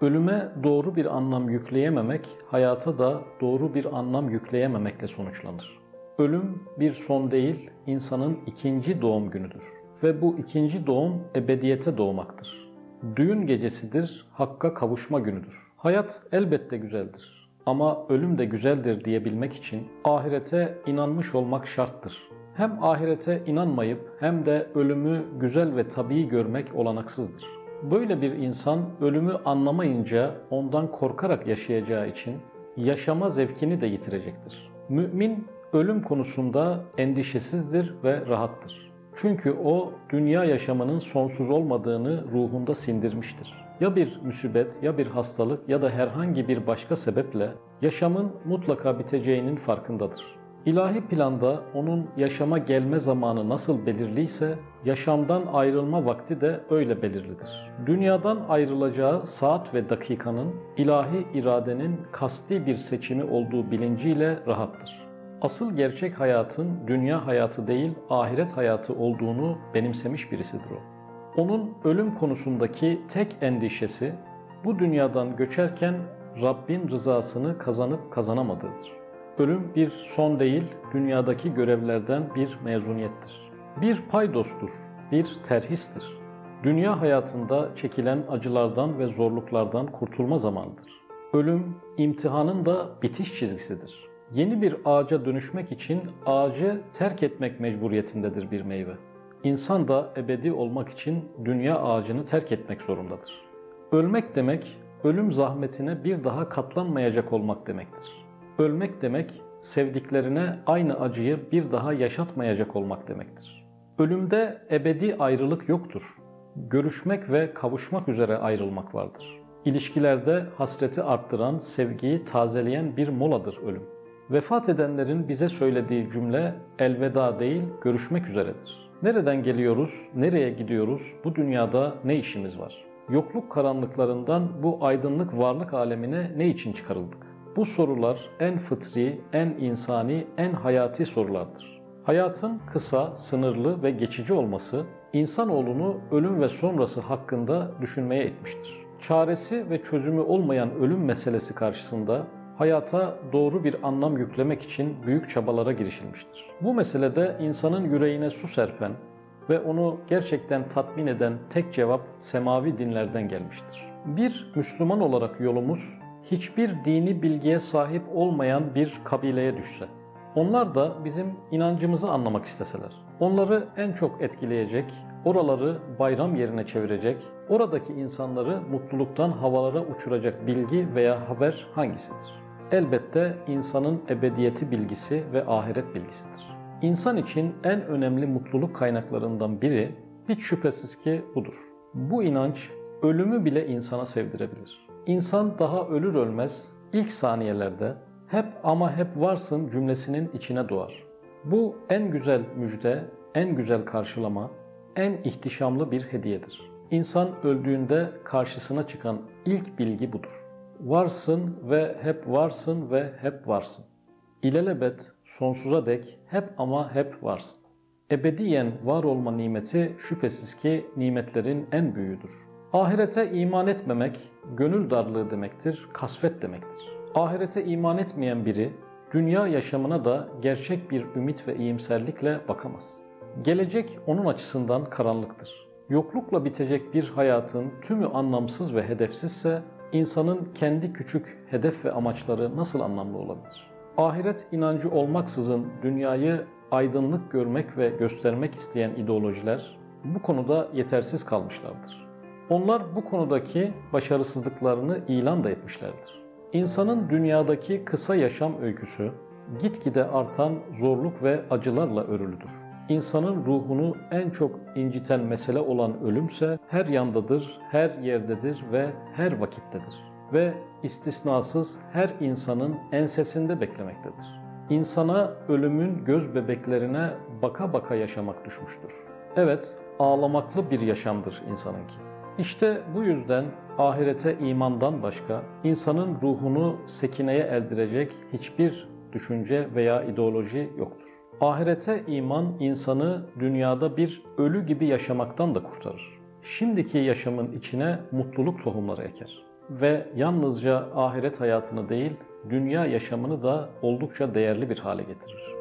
Ölüme doğru bir anlam yükleyememek, hayata da doğru bir anlam yükleyememekle sonuçlanır. Ölüm bir son değil, insanın ikinci doğum günüdür. Ve bu ikinci doğum ebediyete doğmaktır. Düğün gecesidir, hakka kavuşma günüdür. Hayat elbette güzeldir. Ama ölüm de güzeldir diyebilmek için ahirete inanmış olmak şarttır. Hem ahirete inanmayıp hem de ölümü güzel ve tabii görmek olanaksızdır. Böyle bir insan ölümü anlamayınca ondan korkarak yaşayacağı için yaşama zevkini de yitirecektir. Mümin ölüm konusunda endişesizdir ve rahattır. Çünkü o dünya yaşamının sonsuz olmadığını ruhunda sindirmiştir. Ya bir müsibet ya bir hastalık ya da herhangi bir başka sebeple yaşamın mutlaka biteceğinin farkındadır. İlahi planda onun yaşama gelme zamanı nasıl belirliyse yaşamdan ayrılma vakti de öyle belirlidir. Dünyadan ayrılacağı saat ve dakikanın ilahi iradenin kasti bir seçimi olduğu bilinciyle rahattır. Asıl gerçek hayatın dünya hayatı değil ahiret hayatı olduğunu benimsemiş birisidir o. Onun ölüm konusundaki tek endişesi bu dünyadan göçerken Rabbin rızasını kazanıp kazanamadığıdır. Ölüm bir son değil, dünyadaki görevlerden bir mezuniyettir. Bir paydostur, bir terhistir. Dünya hayatında çekilen acılardan ve zorluklardan kurtulma zamanıdır. Ölüm, imtihanın da bitiş çizgisidir. Yeni bir ağaca dönüşmek için ağacı terk etmek mecburiyetindedir bir meyve. İnsan da ebedi olmak için dünya ağacını terk etmek zorundadır. Ölmek demek, ölüm zahmetine bir daha katlanmayacak olmak demektir. Ölmek demek, sevdiklerine aynı acıyı bir daha yaşatmayacak olmak demektir. Ölümde ebedi ayrılık yoktur. Görüşmek ve kavuşmak üzere ayrılmak vardır. İlişkilerde hasreti arttıran, sevgiyi tazeleyen bir moladır ölüm. Vefat edenlerin bize söylediği cümle elveda değil, görüşmek üzeredir. Nereden geliyoruz, nereye gidiyoruz, bu dünyada ne işimiz var? Yokluk karanlıklarından bu aydınlık varlık alemine ne için çıkarıldık? Bu sorular en fıtri, en insani, en hayati sorulardır. Hayatın kısa, sınırlı ve geçici olması insanoğlunu ölüm ve sonrası hakkında düşünmeye etmiştir. Çaresi ve çözümü olmayan ölüm meselesi karşısında hayata doğru bir anlam yüklemek için büyük çabalara girişilmiştir. Bu meselede insanın yüreğine su serpen ve onu gerçekten tatmin eden tek cevap semavi dinlerden gelmiştir. Bir Müslüman olarak yolumuz hiçbir dini bilgiye sahip olmayan bir kabileye düşse, onlar da bizim inancımızı anlamak isteseler, onları en çok etkileyecek, oraları bayram yerine çevirecek, oradaki insanları mutluluktan havalara uçuracak bilgi veya haber hangisidir? Elbette insanın ebediyeti bilgisi ve ahiret bilgisidir. İnsan için en önemli mutluluk kaynaklarından biri hiç şüphesiz ki budur. Bu inanç ölümü bile insana sevdirebilir. İnsan daha ölür ölmez ilk saniyelerde hep ama hep varsın cümlesinin içine doğar. Bu en güzel müjde, en güzel karşılama, en ihtişamlı bir hediyedir. İnsan öldüğünde karşısına çıkan ilk bilgi budur. Varsın ve hep varsın ve hep varsın. İlelebet, sonsuza dek hep ama hep varsın. Ebediyen var olma nimeti şüphesiz ki nimetlerin en büyüğüdür. Ahirete iman etmemek gönül darlığı demektir, kasvet demektir. Ahirete iman etmeyen biri dünya yaşamına da gerçek bir ümit ve iyimserlikle bakamaz. Gelecek onun açısından karanlıktır. Yoklukla bitecek bir hayatın tümü anlamsız ve hedefsizse insanın kendi küçük hedef ve amaçları nasıl anlamlı olabilir? Ahiret inancı olmaksızın dünyayı aydınlık görmek ve göstermek isteyen ideolojiler bu konuda yetersiz kalmışlardır. Onlar bu konudaki başarısızlıklarını ilan da etmişlerdir. İnsanın dünyadaki kısa yaşam öyküsü gitgide artan zorluk ve acılarla örülüdür. İnsanın ruhunu en çok inciten mesele olan ölümse her yandadır, her yerdedir ve her vakittedir. Ve istisnasız her insanın ensesinde beklemektedir. İnsana ölümün göz bebeklerine baka baka yaşamak düşmüştür. Evet, ağlamaklı bir yaşamdır insanınki. İşte bu yüzden ahirete imandan başka insanın ruhunu sekineye erdirecek hiçbir düşünce veya ideoloji yoktur. Ahirete iman insanı dünyada bir ölü gibi yaşamaktan da kurtarır. Şimdiki yaşamın içine mutluluk tohumları eker. ve yalnızca ahiret hayatını değil, dünya yaşamını da oldukça değerli bir hale getirir.